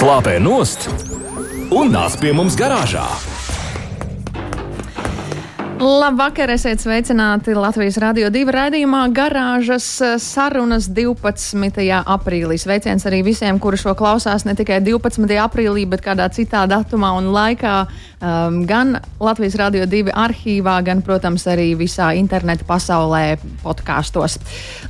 Slāpē nost un nāc pie mums garāžā! Labvakar, esiet sveicināti Latvijas Rādio 2 raidījumā Garāžas sarunas 12. aprīlī. Sveiciens arī visiem, kuri šo klausās ne tikai 12. aprīlī, bet kādā citā datumā un laikā, um, gan Latvijas Rādio 2 arhīvā, gan, protams, arī visā interneta pasaulē podkāstos.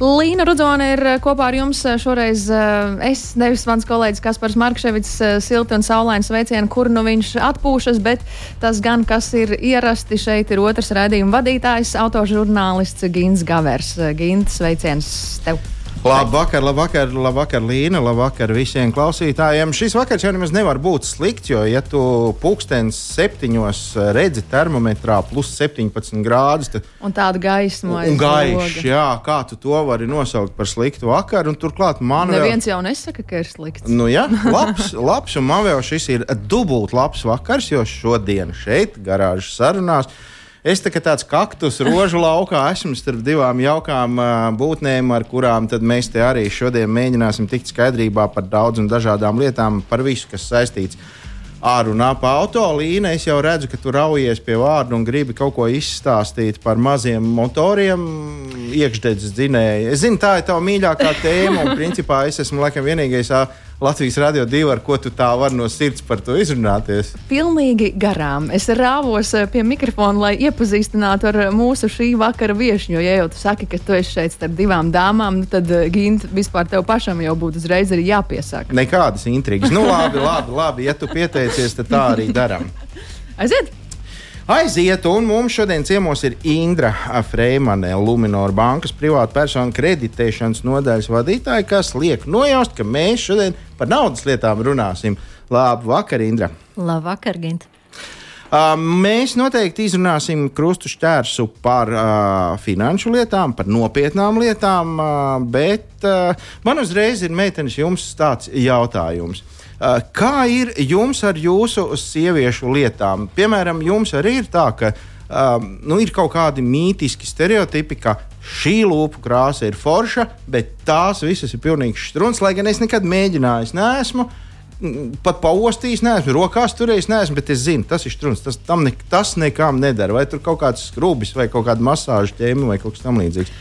Līna Rudzone ir kopā ar jums šoreiz. Uh, es, nevis mans kolēģis Kaspars Markševits, uh, silti un saulaini sveicienu, kur nu viņš atpūšas, bet tas gan, kas ir ierasti šeit, ir otrs raidījuma vadītājs, autožurnālists Gins Gavers. Gins, sveiciens tev! Labvakar, labvakar, labvakar, Līna, labvakar visiem klausītājiem. Šis vakars jau nemaz nevar būt slikts, jo, ja tu pūkstens septiņos redzi termometrā plus 17 grādus, tad. Un tāda gaisma. Un gaišs, jā, kā tu to vari nosaukt par sliktu vakaru. Un turklāt man vēl. Neviens jau nesaka, ka ir slikts. Nu, jā, labs, labs, un man vēl šis ir dubult labs vakars, jo šodien šeit, garāžas sarunās Es tā kā tāds kaktus rožu laukā esmu starp divām jaukām būtnēm, ar kurām mēs te arī šodien mēģināsim tikt skaidrībā par daudz un dažādām lietām, par visu, kas saistīts ar un ap autolīnu. Es jau redzu, ka tu raujies pie vārda un gribi kaut ko izstāstīt par maziem motoriem, iekšdedzes dzinēju. Es zinu, tā ir tava mīļākā tēma, un principā es esmu laikam vienīgais. Latvijas Rādio 2, ar ko tu tā vari no sirds par to izrunāties? Pilnīgi garām. Es rāvos eh, pie mikrofona, lai iepazīstinātu ar mūsu šī vakara viesņu. Jo, ja jau tu saki, ka tu esi šeit starp divām dāmām, nu tad eh, Gint, vispār tev pašam jau būtu uzreiz arī jāpiesaka. Nekādas intrigas. Nu, labi, labi, labi. Ja tu pieteicies, tad tā arī darām. Aiziet! Aiziet. Un mums šodien ciemos ir Indra Freimane, Luminor bankas privāta persona kreditēšanas nodaļas vadītāja, kas liek nojaust, ka mēs šodien par naudas lietām runāsim. Labvakar, Indra! Labvakar, Gint! Uh, mēs noteikti izrunāsim krustu šķērsu par uh, finanšu lietām, par nopietnām lietām, uh, bet uh, man uzreiz ir meitenes jums tāds jautājums. Eh, kā ir jums ar jūsu sieviešu lietām? Piemēram, jums arī ir tā, ka um, nu, ir kaut kādi mītiski stereotipi, ka šī lūpu krāsa ir forša, bet tās visas ir pilnīgi strūns. Lai gan es nekad mēģinājis, neesmu. Pat paustījis, neesmu rokās turējis, neesmu, bet es zinu, tas ir strūns. Tas, ne, tas nekām nedara. Vai tur kaut kāds skrūbis, vai kaut kāda masāža ķēme, vai kaut kas tamlīdzīgs.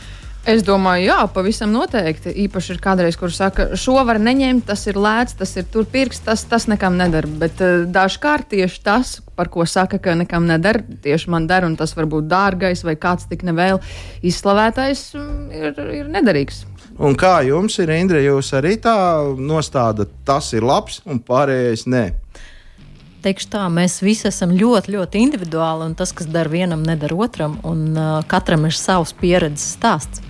Es domāju, jā, pavisam noteikti. Īpaši ir kādreiz, kur saka, šo var neņemt, tas ir lēts, tas ir tur pirksts, tas, tas nekam nedara. Bet uh, dažkārt tieši tas, par ko saka, ka nekam nedara, tieši man der, un tas var būt dārgais vai kāds tik nevēl izslavētais, mm, ir, ir nederīgs. Un kā jums ir, Indra, jūs arī tā nostāda, tas ir labs un pārējais nē? Teikšu tā, mēs visi esam ļoti, ļoti individuāli, un tas, kas der vienam, nedara otram, un uh, katram ir savs pieredzes stāsts.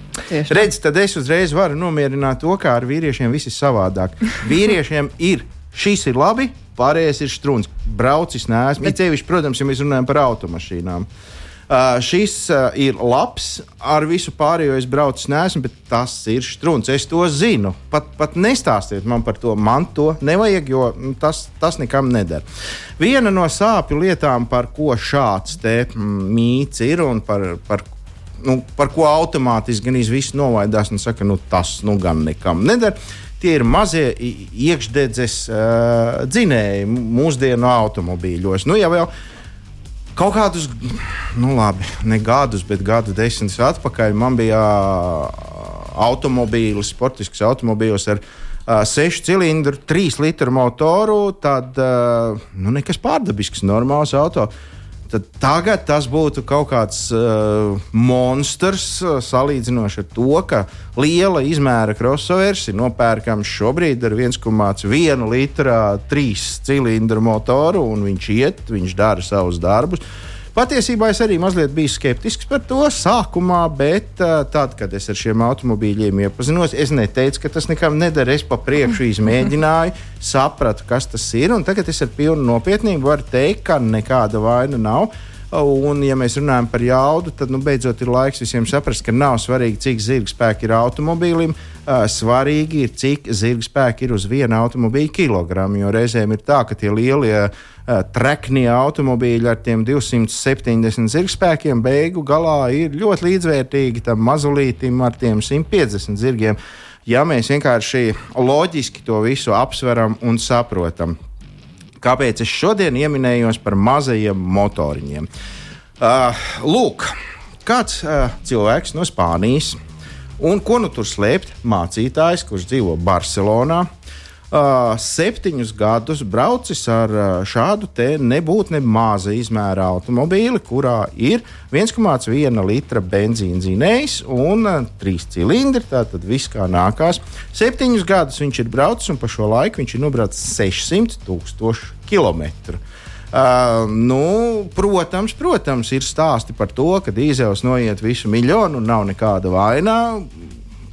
Redz, tad es uzreiz varu nomierināt to, kā ar vīriešiem viss ir savādāk. Vīriešiem ir šis ir labi, pārējais ir strūns. Braucis neesmu. Bet... Cevišķi, protams, ja mēs runājam par automašīnām. Uh, šis uh, ir labs, ar visu pārējo es braucu, nesmu, bet tas ir strūns. Es to zinu. Pat, pat nestāstiet man par to. Man to nevajag, jo mm, tas, tas nekam neder. Viena no sāpju lietām, par ko šāds mm, mīts ir un par, par nu, par ko automātiski gan viss novaidās un saka, nu, tas nu, gan nekam neder. Tie ir mazie iekšdedzes uh, dzinēji mūsdienu automobīļos. Nu, jau, jau kaut kādus, nu, labi, ne gadus, bet gadu desmitus atpakaļ man bija automobīlis, sportisks automobīlis ar uh, 6 cilindru, 3 litru motoru. Tad uh, nu, nekas pārdabisks, normāls automobilis tad tagad tas būtu kaut kāds uh, monstrs uh, salīdzinoši ar to, ka liela izmēra crossovers ir nopērkams šobrīd ar 1,1 litra trīs cilindru motoru, un viņš iet, viņš dara savus darbus. Patiesībā es arī mazliet biju skeptisks par to sākumā, bet uh, tad, kad es ar šiem automobīļiem iepazinos, es neteicu, ka tas nekam nedara. Es pa priekšu izmēģināju, sapratu, kas tas ir. Tagad es ar pilnu nopietnību varu teikt, ka nekāda vaina nav. Un, ja mēs runājam par jaudu, tad nu, beidzot ir laiks visiem saprast, ka nav svarīgi, cik zirga spēki ir automobīlim. Uh, svarīgi ir, cik zirga spēki ir uz viena automobīļa kilogramu. Jo reizēm ir tā, ka tie lielie uh, treknie automobīļi ar tiem 270 zirga spēkiem beigu galā ir ļoti līdzvērtīgi tam mazulītim ar tiem 150 zirgiem. ja mēs vienkārši loģiski to visu apsveram un saprotam. Kāpēc es šodien ieminējos par mazajiem motoriņiem? Uh, lūk, kāds uh, cilvēks no Spānijas, un ko nu tur slēpt? Mācītājs, kurš dzīvo Barcelonā, Uh, septiņus gadus braucis ar uh, šādu te nebūtu ne maza izmēra automobīli, kurā ir 1,1 litra benzīna dzinējs un uh, trīs cilindri. Tātad viss kā nākās. Septiņus gadus viņš ir braucis un pa šo laiku viņš ir nobraucis 600 tūkstošu kilometru. Uh, nu, protams, protams, ir stāsti par to, ka dīzels noiet visu miljonu un nav nekāda vaina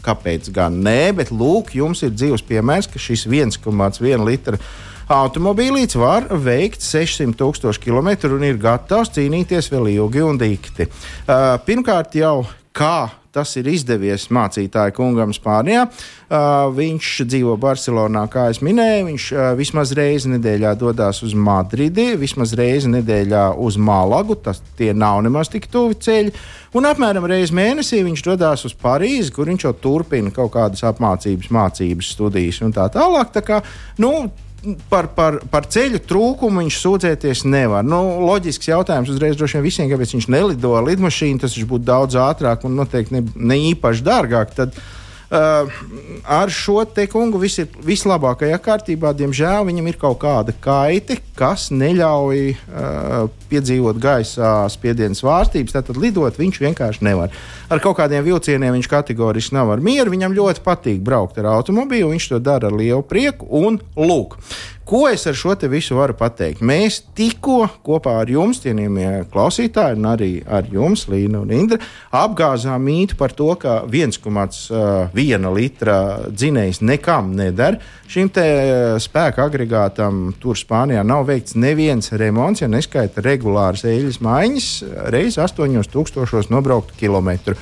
kāpēc gan nē, bet lūk, jums ir dzīves piemērs, ka šis 1,1 litra automobīlīts var veikt 600 tūkstošu kilometru un ir gatavs cīnīties vēl ilgi un dikti. Uh, pirmkārt, jau kā tas ir izdevies mācītāja kungam Spānijā. Uh, viņš dzīvo Barcelonā, kā jau minēju. Viņš uh, vismaz reizi nedēļā dodas uz Madridi, vismaz reizi nedēļā uz Malagu. Tas tie nav nemaz tik tuvi ceļi. Un apmēram reizi mēnesī viņš dodas uz Parīzi, kur viņš jau turpina kaut kādas apmācības, mācības, studijas un tā tālāk. Tā kā, nu, par, par, par ceļu trūkumu viņš sūdzēties nevar. Nu, loģisks jautājums uzreiz droši vien visiem, kāpēc viņš nelido ar lidmašīnu, tas būtu daudz ātrāk un noteikti ne, ne īpaši dārgāk. Tad, Uh, ar šo te kungu viss ir vislabākajā kārtībā. Diemžēl viņam ir kaut kāda kaite, kas neļauj uh, piedzīvot gaisa spiedienu svārstības. Tātad lidot viņš vienkārši nevar. Ar kaut kādiem vilcieniem viņš kategoriski nav ar mieru. Viņam ļoti patīk braukt ar automobīlu. Viņš to dara ar lielu prieku un lūk. Ko es ar šo visu varu pateikt? Mēs tikko kopā ar jums, cienījamie klausītāji, un arī ar jums, Līna un Indra, apgāzām mītu par to, ka 1,1 litra dzinējs nekam neder. Šim spēka agregātam tur Spānijā nav veikts neviens remonts, ja neskaita regulāras eļļas maiņas, reizes 8000 nobrauktu kilometru.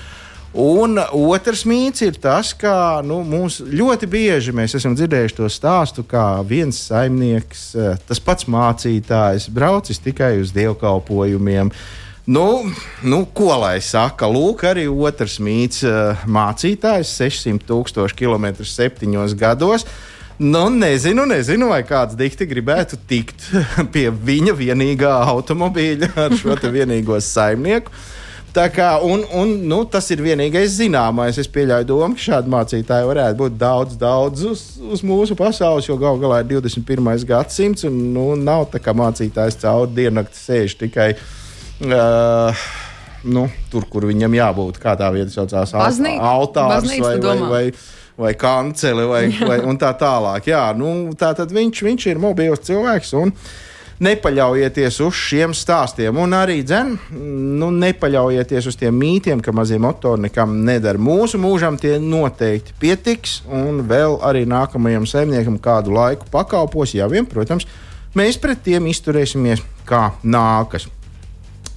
Un otrs mīts ir tas, ka nu, mums ļoti bieži mēs esam dzirdējuši to stāstu, kā viens saimnieks, eh, tas pats mācītājs, braucis tikai uz dievkalpojumiem. Nu, nu, ko lai saka? Lūk, arī otrs mīts eh, - mācītājs 600 tūkstoši km septiņos gados. Nu, nezinu, nezinu, vai kāds dikti gribētu tikt pie viņa vienīgā automobīļa ar šo vienīgo saimnieku. Tā kā, un, un, nu, tas ir vienīgais zināmais. Es pieļauju domu, ka šādi mācītāji varētu būt daudz, daudz uz, uz mūsu pasaules, jo galu galā ir 21. gadsimts, un nu, nav tā kā mācītājs cauri diennakti sēž tikai. Uh, nu, tur, kur viņam jābūt, kā tā vieta saucās, Baznī... altārs vai, vai, vai, vai kanceli vai, vai tā tālāk. Jā, nu, tā tad viņš, viņš ir mobils cilvēks. Un, uh, nepaļaujieties uz šiem stāstiem. Un arī dzen, nu, nepaļaujieties uz tiem mītiem, ka mazie motori nekam nedara. Mūsu mūžam tie noteikti pietiks, un vēl arī nākamajam saimniekam kādu laiku pakalpos, ja vien, protams, mēs pret tiem izturēsimies kā nākas.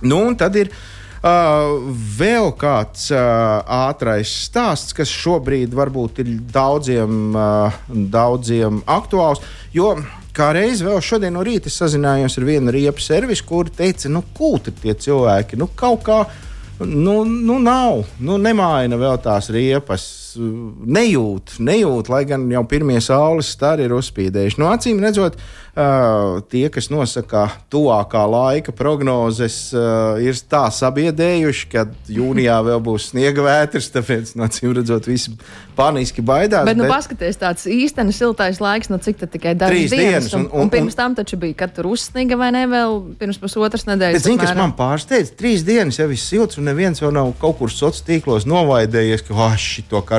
Nu, un tad ir Uh, vēl kāds uh, ātrais stāsts, kas šobrīd varbūt ir daudziem, uh, daudziem aktuāls. Jo kā reiz vēl šodien no rīta sazinājos ar vienu riepu servisu, kur teica, nu, kūti tie cilvēki, nu, kaut kā. Nu, nu nav, nu, nemaina vēl tās riepas, nejūt, nejūt, lai gan jau pirmie saules stari ir uzspīdējuši. No acīm redzot, tie, kas nosaka tuvākā laika prognozes, ir tā sabiedējuši, ka jūnijā vēl būs sniega vētras, tāpēc, no acīm redzot, visi paniski baidās. Bet, nu, bet... paskaties, tāds īstenībā siltais laiks, nu, cik tad tikai dažas dienas. dienas un, un, un, un pirms tam taču bija, kad tur uzsniga vai ne, vēl pirms pusotras nedēļas. Zini, kas man pārsteidz, trīs dienas jau ir silts, un neviens vēl nav kaut kur sociālos tīklos novaidējies, ka, ah,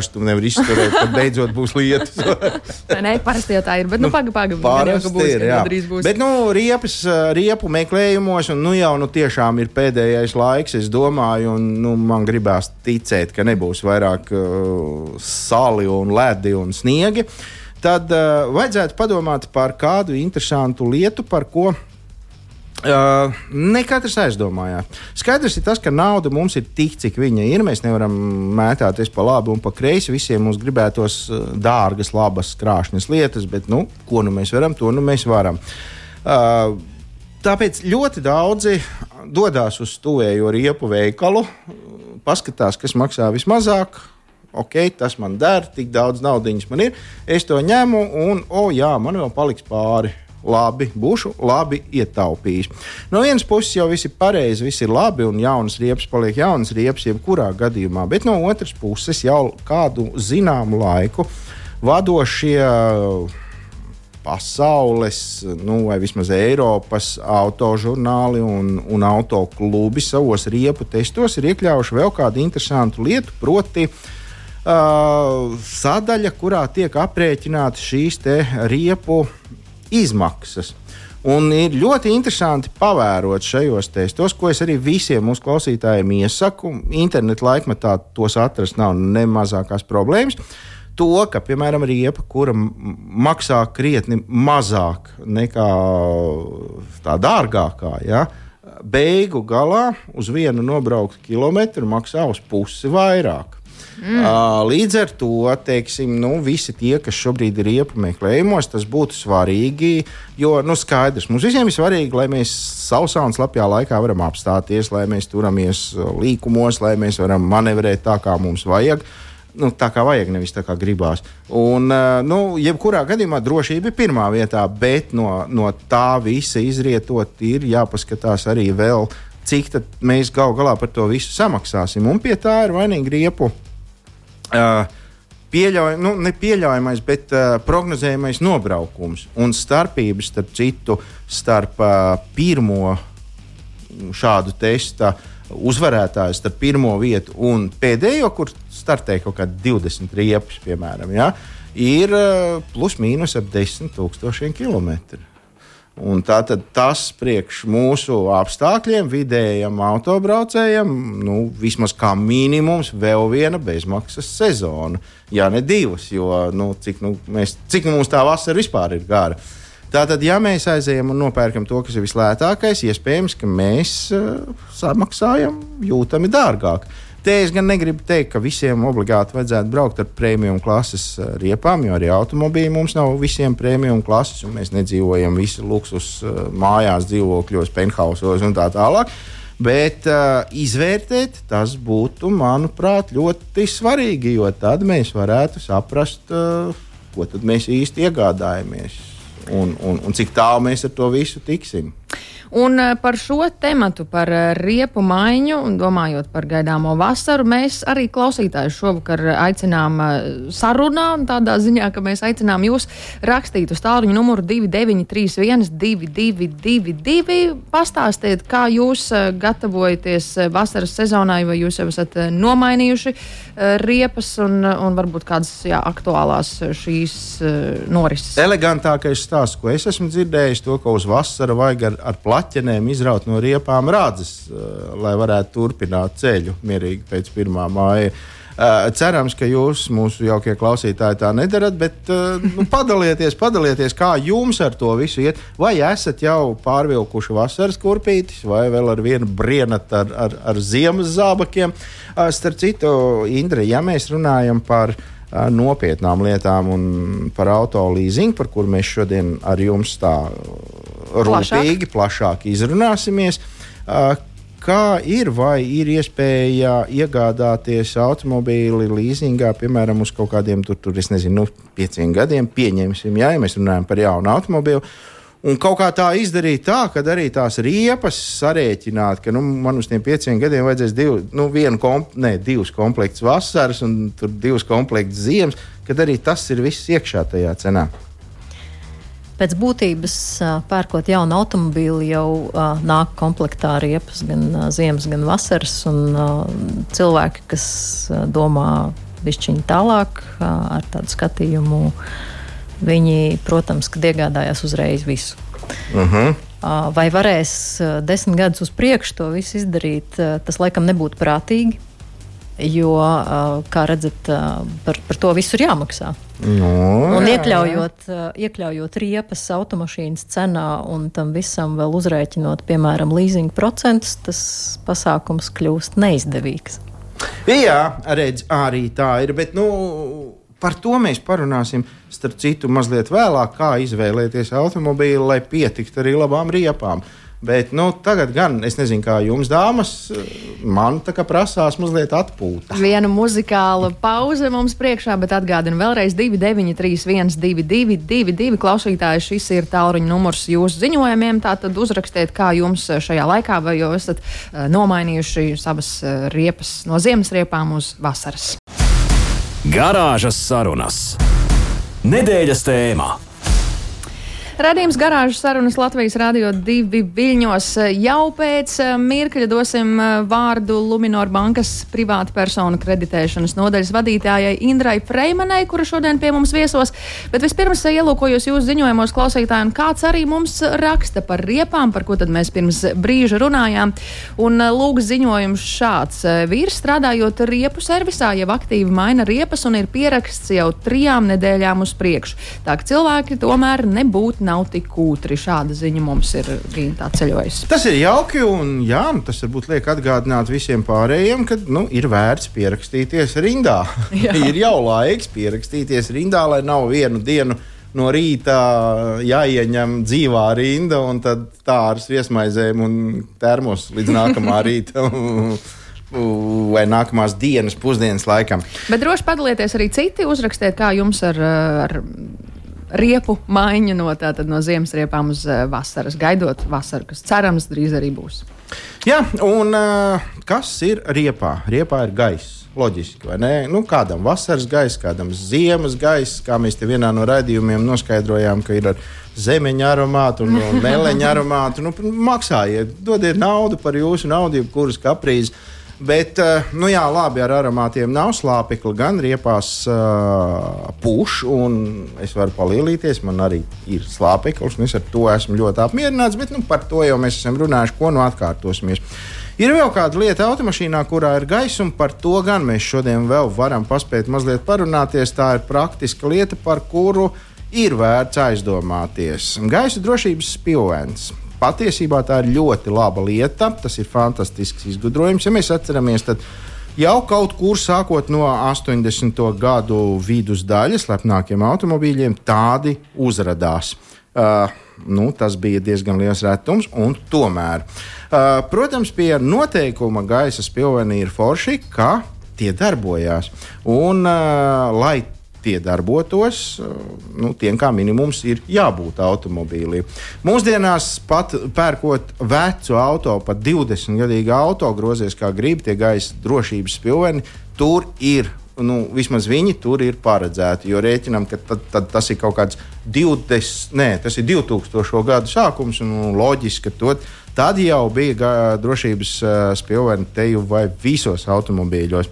šito karstumu nevar izturēt, kad beidzot būs lietus. nē, parasti jau tā ir, bet, nu, nu pagaidi, pagaidi jā. drīz būs. Bet, nu, riepas, riepu meklējumos, un nu jau nu, tiešām ir pēdējais laiks, es domāju, un nu, man gribās ticēt, ka nebūs vairāk uh, sāli un ledi un sniegi. Tad uh, vajadzētu padomāt par kādu interesantu lietu, par ko Uh, ne katrs aizdomājās. Skaidrs ir tas, ka nauda mums ir tik, cik viņa ir. Mēs nevaram mētāties pa labi un pa kreisi. Visiem mums gribētos dārgas, labas, krāšņas lietas, bet nu, ko nu mēs varam, to nu mēs varam. Uh, tāpēc ļoti daudzi dodas uz tuvējo riepu veikalu, paskatās, kas maksā vismazāk. ok, tas man der, tik daudz naudas man ir, es to ņemu, un, oh, jā, man vēl paliks pāri. Labi, būšu labi ietaupījis. No vienas puses jau viss ir pareizi, viss ir labi, un jaunas riepas paliek jaunas riepas, jebkurā gadījumā, bet no otras puses jau kādu zināmu laiku vadošie pasaules, nu, vai vismaz Eiropas autožurnāli un, un autoklubi savos riepu testos ir iekļāvuši vēl kādu interesantu lietu, proti, uh, sadaļa, kurā tiek aprēķināti šīs riepu izmaksas. Un ir ļoti interesanti pavērot šajos testos, ko es arī visiem mūsu klausītājiem iesaku. Interneta laikmetā tos atrast nav ne mazākās problēmas. To, ka, piemēram, riepa, kura maksā krietni mazāk nekā tā dārgākā, ja, beigu galā uz vienu nobrauktu kilometru maksā uz pusi vairāk. Mm. Uh, līdz ar to teiksim, nu, visi tie, kas šobrīd ir iepu meklējumos, tas būtu svarīgi. Jo nu, skaidrs, mums visiem ir svarīgi, lai mēs sausā un slapjā laikā varam apstāties, lai mēs turamies līkumos, lai mēs varam manevrēt tā, kā mums vajag. Nu, tā kā vajag, nevis tā kā gribās. Un, uh, nu, jebkurā gadījumā drošība ir pirmā vietā, bet no, no tā visa izrietot, ir jāpaskatās arī vēl, cik mēs gal galā par to visu samaksāsim. Un pie tā ir vainīgi riepu Uh, pieļauj, nu, nepieļaujamais, bet uh, prognozējamais nobraukums un starpības starp citu starp uh, pirmo šādu testa uzvarētāju, starp pirmo vietu un pēdējo, kur startēja kaut kādi 20 riepas, piemēram, ja, ir uh, plus mīnus ap 10 tūkstošiem kilometru. Un tātad tas priekš mūsu apstākļiem, vidējam autobraucējam, nu, vismaz kā minimums, vēl viena bezmaksas sezona. Ja ne divas, jo nu, cik, nu, mēs, cik mums tā vasara vispār ir gara. Tātad, ja mēs aizejam un nopērkam to, kas ir vislētākais, iespējams, ka mēs uh, samaksājam jūtami dārgāk. Uh, Te es gan negribu teikt, ka visiem obligāti vajadzētu braukt ar premium klases eh, riepām, jo arī automobīļi mums nav visiem premium klases, un mēs nedzīvojam visi luksus eh, mājās, dzīvokļos, penthausos un tā tālāk. Bet uh, izvērtēt tas būtu, manuprāt, ļoti svarīgi, jo tad mēs varētu saprast, uh, ko mēs īsti iegādājamies un, un, un cik tālu mēs ar to visu tiksim. Un eh, par šo tematu, par eh, riepu maiņu, un domājot par gaidāmo vasaru, mēs arī klausītājus šovakar aicinām eh, sarunā, tādā ziņā, ka mēs aicinām jūs rakstīt uz tālruņa numuru 2931 2222. Pastāstiet, kā jūs gatavojaties vasaras sezonai, vai jūs jau esat nomainījuši riepas un, un varbūt kādas jā, aktuālās šīs norises. Elegantākais stāsts, ko es esmu dzirdējis, to, ka uz vasaru vajag ar, ar plaķenēm izraut no riepām rādzes, eh, lai varētu turpināt ceļu mierīgi pēc pirmā māja. Uh, cerams, ka jūs, mūsu jaukie klausītāji, tā nedarat, bet uh, nu, padalieties, padalieties, kā jums ar to visu iet. Vai esat jau pārvilkuši vasaras kurpītis, vai vēl ar vienu brienat ar, ar, ar ziemas zābakiem. Starp citu, Indra, ja mēs runājam par uh, nopietnām lietām un par auto leasingu, par kur mēs šodien ar jums tā rūpīgi, plašāk, plašāk izrunāsimies. Kā ir, vai ir iespēja iegādāties automobīli līzingā, piemēram, uz kaut kādiem tur, tur es nezinu, nu, pieciem gadiem, pieņemsim, jā, ja mēs runājam par jaunu automobīlu. Un kaut kā tā izdarīt tā, ka arī tās riepas sarēķināt, ka nu, man uz tiem pieciem gadiem vajadzēs divu, nu, vienu komp ne, divus komplektus vasaras un divus komplektus ziemas, kad arī tas ir viss iekšā tajā cenā. Pēc būtības, pērkot jaunu automobīli, jau uh, nāk komplektā riepas gan uh, ziemas, gan vasaras. Un, uh, cilvēki, kas uh, domā pišķiņu tālāk uh, ar tādu skatījumu, viņi, protams, iegādājās uzreiz visu. Uh mhm. -huh. Vai varēs desmit gadus uz priekšu to visu izdarīt? Tas laikam nebūtu prātīgi, jo, kā redzat, par, par to visu ir jāmaksā. No, un iekļaujot, iekļaujot riepas automašīnas cenā un tam visam vēl uzrēķinot, piemēram, leasing procentus, tas pasākums kļūst neizdevīgs. Jā, redz, arī tā ir. Bet, nu, par to mēs parunāsim, starp citu, mazliet vēlāk, kā izvēlēties automobīlu, lai pietiktu arī labām riepām. Bet nu, tagad gan es nezinu, kā jums, dāmas, man tā kā prasās mazliet atpūta. Viena muzikāla pauze mums priekšā, bet atgādinu vēlreiz 2931, 222, klausītāji. Šis ir tālruņa numurs jūsu ziņojumiem. Tātad uzrakstiet, kā jums šajā laikā, vai jau esat uh, nomainījuši savas uh, riepas no ziemas riepām uz vasaras. Garāžas sarunas. Nedēļas tēmā. Radījums garāžas sarunas Latvijas Rādio 2 viļņos. Jau pēc eh, mirkļa dosim eh, vārdu Luminor bankas privāta persona kreditēšanas nodaļas vadītājai Indrai Freimanai, kura šodien pie mums viesos. Bet vispirms eh, ielūkojos jūsu ziņojumos klausītāji, un kāds arī mums raksta par riepām, par ko tad mēs pirms brīža runājām. Un lūk, ziņojums šāds. Vīrs strādājot riepu servisā, jau aktīvi maina riepas un ir pieraksts jau trijām nedēļām uz priekšu. Tā ka cilvēki tomēr nebūtu nav tik kūtri. Šāda ziņa mums ir gimtā ceļojusi. Tas ir jauki, un jā, nu, tas varbūt liek atgādināt visiem pārējiem, ka nu, ir vērts pierakstīties rindā. ir jau laiks pierakstīties rindā, lai nav vienu dienu no rīta jāieņem dzīvā rinda, un tad tā ar viesmaizēm un termos līdz nākamā rīta. Vai nākamās dienas pusdienas laikam. Bet droši padalieties arī citi, uzrakstiet, kā jums ar, ar riepu maiņu no, no ziemas riepām uz uh, vasaras, gaidot vasaru, kas cerams drīz arī būs. Jā, un uh, kas ir riepā? Riepā ir gaiss. Loģiski, vai ne? Nu, kādam vasaras gaisa, kādam ziemas gaisa, kā mēs te vienā no raidījumiem noskaidrojām, ka ir ar zemeņa aromātu un, un meleņa aromātu. Nu, maksājiet, dodiet naudu par jūsu naudu, jebkuras kaprīzes Bet, eh, nu jā, labi, ar aromātiem nav slāpekli, gan riepās uh, puš, un es varu palielīties. Man arī ir slāpeklis, un es ar to esmu ļoti apmierināts. Bet nu, par to jau mēs esam runājuši, ko nu atkārtosimies. Ir vēl kāda lieta automašīnā, kurā ir gaisa, un par to gan mēs šodien vēl varam paspēt mazliet parunāties. Tā ir praktiska lieta, par kuru ir vērts aizdomāties. Gaisa drošības spilvens patiesībā tā ir ļoti laba lieta. Tas ir fantastisks izgudrojums. Ja mēs atceramies, jau kaut kur sākot no 80. gadu vidusdaļas, lepnākiem automobīļiem, tādi uzrādījās. Uh, nu, tas bija diezgan liels retums, un tomēr, uh, protams, pie noteikuma gaisa spilveni ir forši, ka tie darbojās. Un, uh, lai tie darbotos, nu, tiem kā minimums ir jābūt automobīlī. Mūsdienās pat pērkot vecu auto, pat 20 gadīgu auto, grozies kā grib, tie gaisa drošības spilveni, tur ir. Nu, vismaz viņi tur ir paredzēti. Jo rēķinām, ka tad, tad tas ir kaut kāds 20, nē, tas ir 2000. gadu sākums. Un loģiski, ka to, tad jau bija drošības uh, spilveni te jau vai visos automobīļos.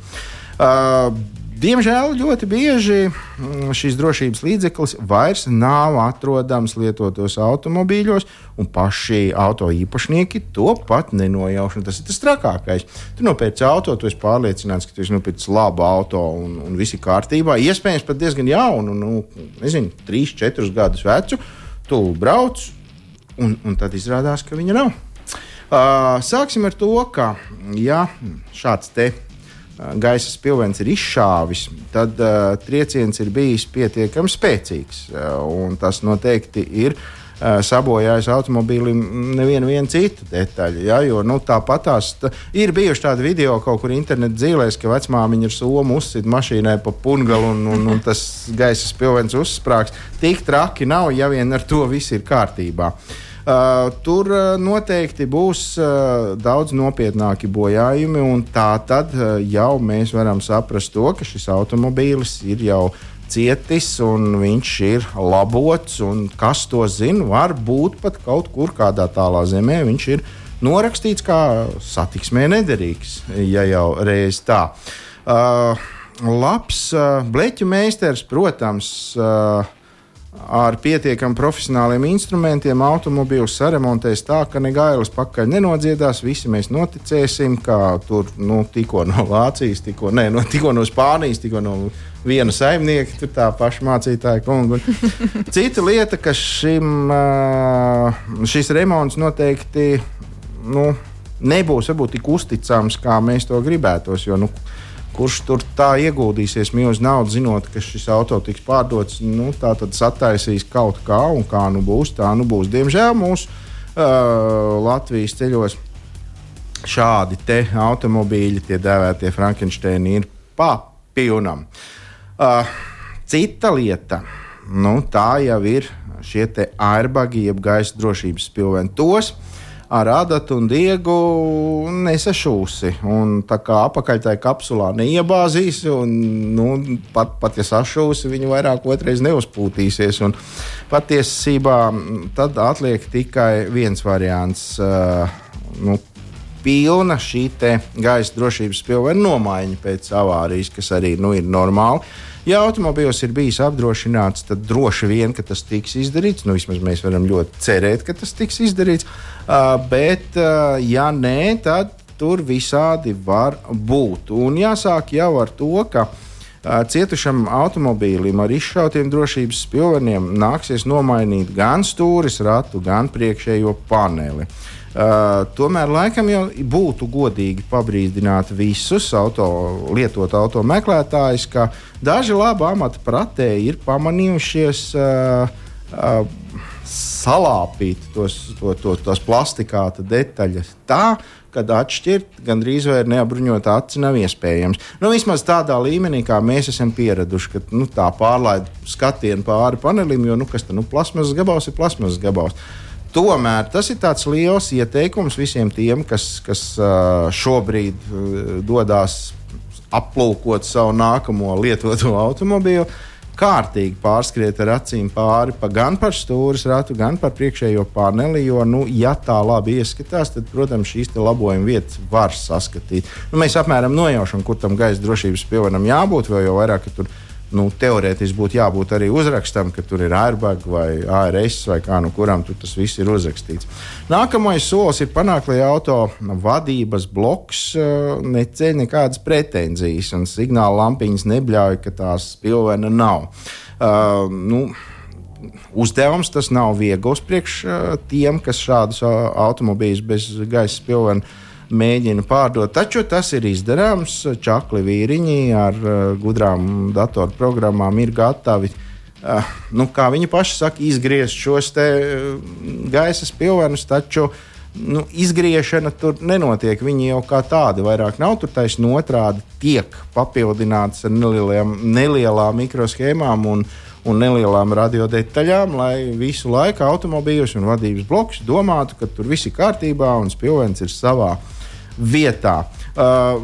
Uh, Diemžēl ļoti bieži mm, šis drošības līdzeklis vairs nav atrodams lietotos automobīļos, un paši auto īpašnieki to pat nenojauš. Tas ir tas trakākais. Tu nopērci auto, tu esi pārliecināts, ka tu esi nopircis labu auto un, un viss ir kārtībā. Iespējams, pat diezgan jaunu, nu, nezinu, 3, 4 gadus vecu. Tu brauc, un, un tad izrādās, ka viņa nav. Uh, sāksim ar to, ka ja, šāds te gaisa spilvens ir izšāvis, tad uh, trieciens ir bijis pietiekami spēcīgs. Uh, tas noteikti ir uh, sabojājis automobīlim nevienu citu detaļu. Ja, jo nu, tāpat tās tā, ir bijuši tādi video kaut kur internetā dzīvēs, ka vecmāmiņa ar somu uzsit mašīnai pa pungalu un, un, un tas gaisa spilvens uzsprāgs. Tik traki nav, ja vien ar to viss ir kārtībā. Uh, tur uh, noteikti būs uh, daudz nopietnāki bojājumi, un tā tad jau mēs varam saprast to, ka šis automobīlis ir jau cietis un viņš ir labots. Kas to zina, varbūt pat kaut kur kādā tālā zemē viņš ir norakstīts kā satiksmē nederīgs, ja jau reiz tā. Uh, labs uh, bleķu meistars, protams, uh, ar pietiekami profesionāliem instrumentiem automobīlu saremontēs tā, ka ne gailis pakaļ nenodziedās. Visi mēs noticēsim, ka tur nu, tikko no Vācijas, tikko, ne, no, tikko no Spānijas, tikko no viena saimnieka, tur tā paša mācītāja kunga. Cita lieta, ka šim, šis remonts noteikti nu, nebūs varbūt tik uzticams, kā mēs to gribētos. Jo, nu, kurš tur tā ieguldīsies milzu naudu, zinot, ka šis auto tiks pārdots, nu, tā tad sataisīs kaut kā, un kā nu būs, tā nu būs. Diemžēl mūsu uh, Latvijas ceļos. Šādi te automobīļi, tie dēvētie Frankensteini, ir pa pilnam. Uh, cita lieta, nu, tā jau ir šie airbagi, jeb gaisa drošības pilveni. Tos ar adatu un diegu nesašūsi. Un tā kā apakaļ tajā kapsulā neiebāzīsi, un nu, pat, pat ja sašūsi, viņi vairāk otrais neuzpūtīsies. Un patiesībā tad atliek tikai viens variants. Uh, nu, Pilna šī gaisa drošības pilvena nomaiņa pēc avārijas, kas arī nu, ir normāli. Ja automobīls ir bijis apdrošināts, tad droši vien tas tiks izdarīts. Nu, vismaz mēs varam ļoti cerēt, ka tas tiks izdarīts. Uh, bet, uh, ja nē, tad tur visādi var būt. Un jāsāk jau ar to, ka uh, cietušam automobīlim ar izšautiem drošības spilveniem nāksies nomainīt gan stūris, ratu, gan priekšējo paneli. Uh, tomēr laikam jau būtu godīgi pabrīdināt visus auto, lietot auto meklētājus, ka daži labi amata pratēji ir pamanījušies uh, uh, salāpīt tos, to, to, tos plastikāta detaļas tā, ka atšķirt gandrīz vai neapbruņot aci nav iespējams. Nu, vismaz tādā līmenī, kā mēs esam pieraduši, ka nu, tā pārlaid skatienu pāri panelim, jo nu, kas tur nu, plasmas gabals ir plasmas gabals. Tomēr tas ir tāds liels ieteikums visiem tiem, kas, kas šobrīd dodas aplūkot savu nākamo lietoto automobīlu kārtīgi pārskriet ar acīm pāri pa gan par stūres ratu, gan par priekšējo paneli. Jo, nu, ja tā labi ieskatās, tad, protams, šīs labojuma vietas var saskatīt. Nu, mēs apmēram nojaušam, kur tam gaisa drošības pilvenam jābūt, vēl jau vairāk, ka tur ir nu, teorētiski būtu jābūt arī uzrakstam, ka tur ir airbag vai ARS vai kā nu kurām tas viss ir uzrakstīts. Nākamais solis ir panākt, lai auto vadības bloks uh, neceļ nekādas pretenzijas un signāla lampiņas nebļauj, ka tās pilvena nav. Uh, nu, Uzdevums tas nav viegls priekš uh, tiem, kas šādus uh, automobīļus bez gaisa pilvena mēģina pārdot. Taču tas ir izdarāms. Čakli vīriņi ar uh, gudrām datorprogrammām ir gatavi. Uh, nu, kā viņi paši saka, izgriezt šos te, uh, gaisa pilvenus, taču nu, izgriešana tur nenotiek. Viņi jau kā tādi vairāk nav tur taisnība otrādi, tiek papildināts ar nelielām, nelielām mikroshēmām un, un nelielām radiodetaļām, lai visu laiku automobīļus un vadības blokus domātu, ka tur viss ir kārtībā un spilvens ir savā vietā. Uh,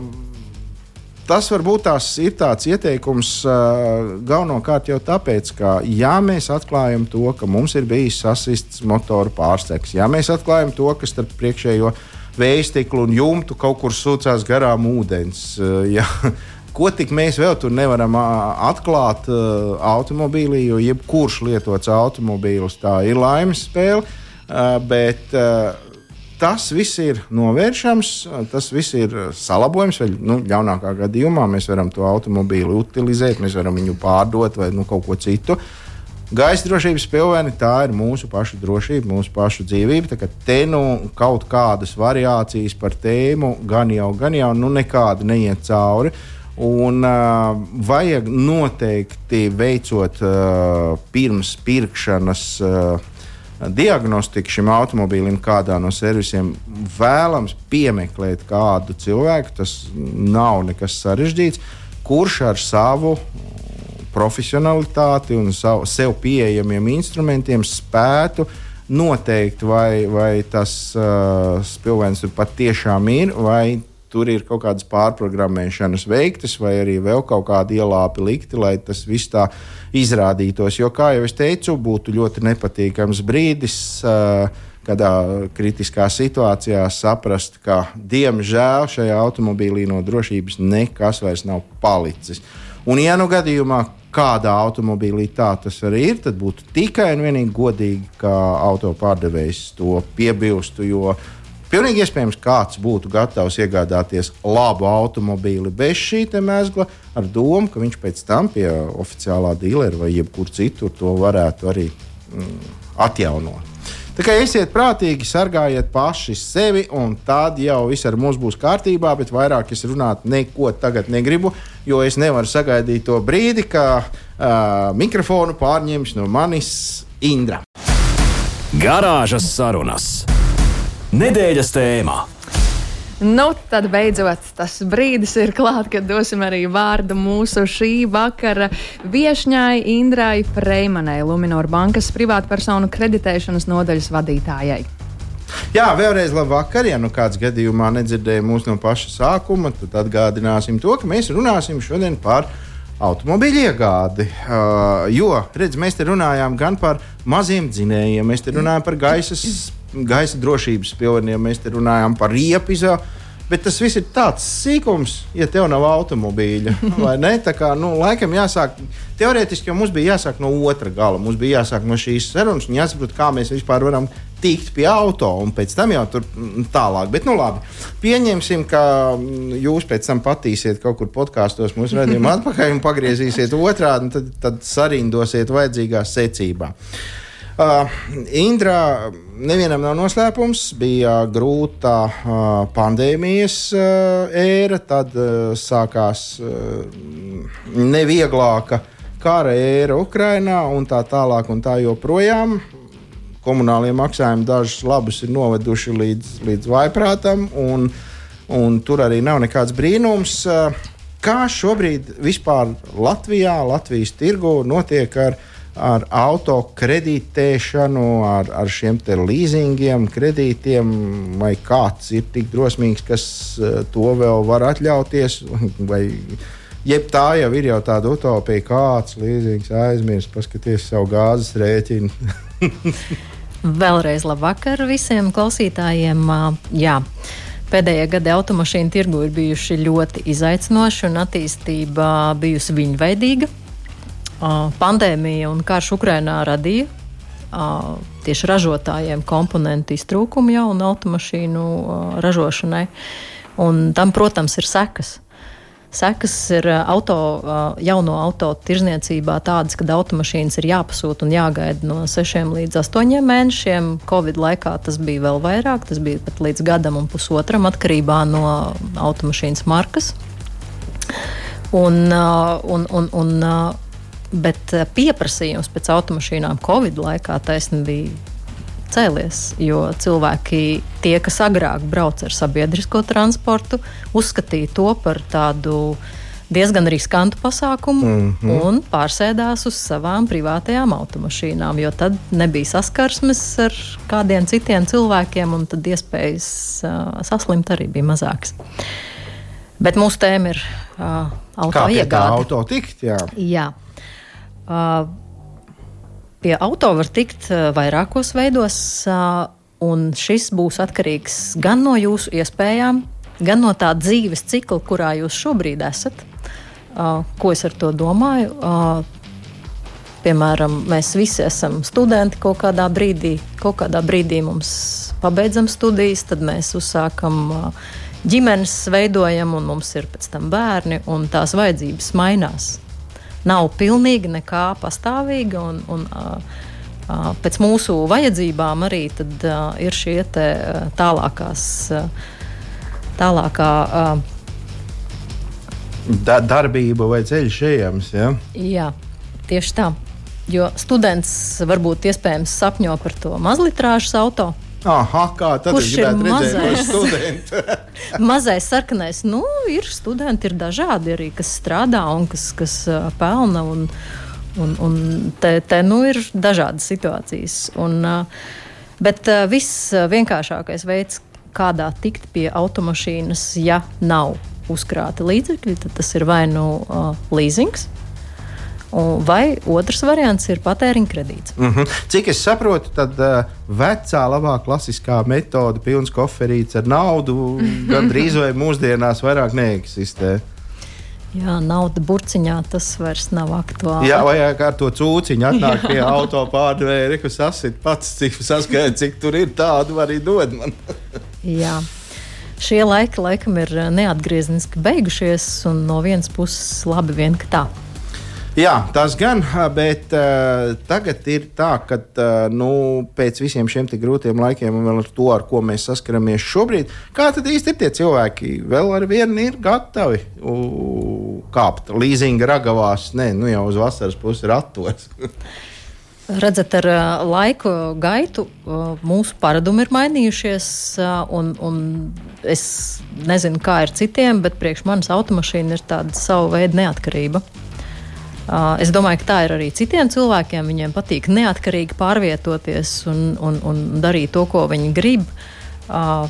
tas varbūt tās ir tāds ieteikums uh, galvenokārt jau tāpēc, ka, ja mēs atklājam to, ka mums ir bijis sasists motoru pārsteigts, ja mēs atklājam to, ka starp priekšējo vēja stiklu un jumtu kaut kur sūcās garām ūdens. Uh, ja, Ko tik mēs vēl tur nevaram uh, atklāt uh, automobīlī, jo jebkurš lietots automobīls tā ir laimes spēle. Uh, bet uh, tas viss ir novēršams, tas viss ir salabojams. Vai nu, ļaunākā gadījumā mēs varam to automobīlu utilizēt, mēs varam viņu pārdot vai nu, kaut ko citu. Gaisa drošības pilveni tā ir mūsu pašu drošība, mūsu pašu dzīvība. Te nu kaut kādas variācijas par tēmu gan jau, gan jau nu, nekāda neiet cauri. Un uh, vajag noteikti veicot uh, pirms pirkšanas uh, diagnostika šim automobīlim, kādā no servisiem vēlams piemeklēt kādu cilvēku. Tas nav nekas sarežģīts, kurš ar savu profesionalitāti un savu, sev pieejamiem instrumentiem spētu noteikt, vai, vai tas uh, spilvens patiešām ir, vai tur ir kaut kādas pārprogrammēšanas veiktas, vai arī vēl kaut kādi ielāpi likti, lai tas viss tā izrādītos. Jo, kā jau es teicu, būtu ļoti nepatīkams brīdis. Uh, kādā kritiskā situācijā saprast, ka diemžēl šajā automobīlī no drošības nekas vairs nav palicis. Un, ja nu gadījumā kādā automobīlī tā tas arī ir, tad būtu tikai un vienīgi godīgi, ka auto pārdevējs to piebilstu. Jo Pilnīgi iespējams, kāds būtu gatavs iegādāties labu automobīli bez šī mēsla, ar domu, ka viņš pēc tam pie oficiālā dīlera vai jebkur citur to varētu arī mm, atjaunot. Tā kā esiet prātīgi, sargājiet paši sevi, un tad jau viss ar mums būs kārtībā, bet vairāk es runāt neko tagad negribu, jo es nevaru sagaidīt to brīdi, kad uh, mikrofonu pārņems no manis Indra. Garāžas sarunas. Nedēļas tēmā. Nu, tad beidzot tas brīdis ir klāts, kad dosim arī vārdu mūsu šī vakara viesņai Indrai Freimanai, Luminor bankas privātpersonu kreditēšanas nodaļas vadītājai. Jā, vēlreiz labvakar. Ja nu kāds gadījumā nedzirdēja mūs no paša sākuma, tad atgādināsim to, ka mēs runāsim šodien par automobīļu iegādi. Uh, jo, redz, mēs te runājām gan par maziem dzinējiem, mēs te runājam par gaisas, gaisa drošības pilniem, mēs te runājam par riepizu. Bet tas viss ir tāds sīkums, ja tev nav automobīļa. Tā kā, nu, laikam jāsāk, teorētiski jau mums bija jāsāk no otra gala. Mums bija jāsāk no šīs sarunas un jāsaprot, kā mēs vispār varam tikt pie auto un pēc tam jau tur mm, tālāk. Bet, nu, labi, pieņemsim, ka mm, jūs pēc tam patīsiet kaut kur podkāstos mūsu redzējumu atpakaļ un pagriezīsiet otrādi, un tad, tad sarindosiet vajadzīgā secībā. Uh, Indra, nevienam nav noslēpums, bija grūta uh, pandēmijas uh, ēra, tad uh, sākās uh, nevieglāka kara ēra Ukrainā un tā tālāk un tā joprojām. Komunālie maksājumi dažus labus ir noveduši līdz, līdz vaiprātam, un, un tur arī nav nekāds brīnums. Uh, kā šobrīd vispār Latvijā, Latvijas tirgu notiek ar ar auto kreditēšanu, ar, ar šiem leasingiem, kredītiem, vai kāds ir tik drosmīgs, kas eh, to vēl var atļauties. Vai, Jeb tā jau ir jau tāda utopija, kāds līdzīgs aizmirst, paskaties savu gāzes rēķinu. Vēlreiz labvakar visiem klausītājiem. Jā. Pēdējie gadi automašīnu tirgu ir bijuši ļoti izaicinoši un attīstība bijusi viņveidīga pandēmija un karš Ukrainā radīja tieši ražotājiem komponentu iztrūkumu jau un automašīnu ražošanai. Un tam, protams, ir sekas. Sekas ir auto, jauno auto tirzniecībā tādas, ka automašīnas ir jāpasūta un jāgaida no 6 līdz 8 mēnešiem. Covid laikā tas bija vēl vairāk, tas bija pat līdz gadam un pusotram atkarībā no automašīnas markas. Un, un, un, un, Bet eh, pieprasījums pēc automašīnām Covid laikā taisnība bija cēlies, jo cilvēki, tie, kas agrāk brauca ar sabiedrisko transportu, uzskatīja to par tādu diezgan riskantu pasākumu mm -hmm. un pārsēdās uz savām privātajām automašīnām, jo tad nebija saskarsmes ar kādiem citiem cilvēkiem, un tad iespējas uh, saslimt arī bija mazākas. Bet mūsu tēma ir uh, auto iegāde. Auto tikt, jā. jā. Pie auto var tikt vairākos veidos, un šis būs atkarīgs gan no jūsu iespējām, gan no tā dzīves cikla, kurā jūs šobrīd esat. Ko es ar to domāju? Piemēram, mēs visi esam studenti kaut kādā brīdī, kaut kādā brīdī mums pabeidzam studijas, tad mēs uzsākam ģimenes, veidojam, un mums ir pēc tam bērni, un tās vajadzības mainās nav pilnīgi nekā pastāvīga. Un, un, uh, pēc mūsu vajadzībām arī tad, uh, ir šie te, uh, tālākās. Uh, tālākā, uh, Da, darbība vai ceļš ejams. Ja? Jā, tieši tā. Jo students varbūt iespējams sapņo par to mazlitrāžas auto, Aha, kā tad Kurš ir mazais mazais sarkanais, nu, ir studenti, ir dažādi arī, kas strādā un kas, kas pelna. Un, un, un te, te nu, ir dažādas situācijas. Un, bet viss vienkāršākais veids, kādā tikt pie automašīnas, ja nav uzkrāti līdzekļi, tad tas ir vai nu uh, leasings vai otrs variants ir patēriņa kredīts. Mm -hmm. Cik es saprotu, tad uh, vecā, labā klasiskā metode, pilns koferīts ar naudu, gandrīz vai mūsdienās vairāk neeksistē. Jā, nauda burciņā tas vairs nav aktuāli. Jā, vai ar to cūciņu atnāk Jā. pie auto pārdevēja, kas sasit pats, cik saskaita, cik tur ir tādu arī dod man. Jā. Šie laiki laikam ir neatgriezniski beigušies, un no vienas puses labi vien, ka tā. Jā, tas gan, bet uh, tagad ir tā, ka uh, nu, pēc visiem šiem grūtiem laikiem un ar to, ar ko mēs saskaramies šobrīd, kā tad īsti ir tie cilvēki? Vēl ar vienu ir gatavi uh, kāpt līzinga ragavās, ne, nu jau uz vasaras pusi ratos. Redzat, ar laiku gaitu mūsu paradumi ir mainījušies, un, un es nezinu, kā ir citiem, bet priekš manas automašīna ir tāda sava veida neatkarība. Uh, es domāju, ka tā ir arī citiem cilvēkiem. Viņiem patīk neatkarīgi pārvietoties un, un, un darīt to, ko viņi grib. Uh,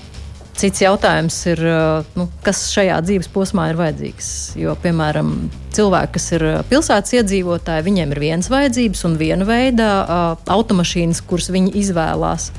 Cits jautājums ir, nu, kas šajā dzīves posmā ir vajadzīgs. Jo, piemēram, cilvēki, kas ir pilsētas iedzīvotāji, viņiem ir vienas vajadzības un viena veida automašīnas, kuras viņi izvēlās.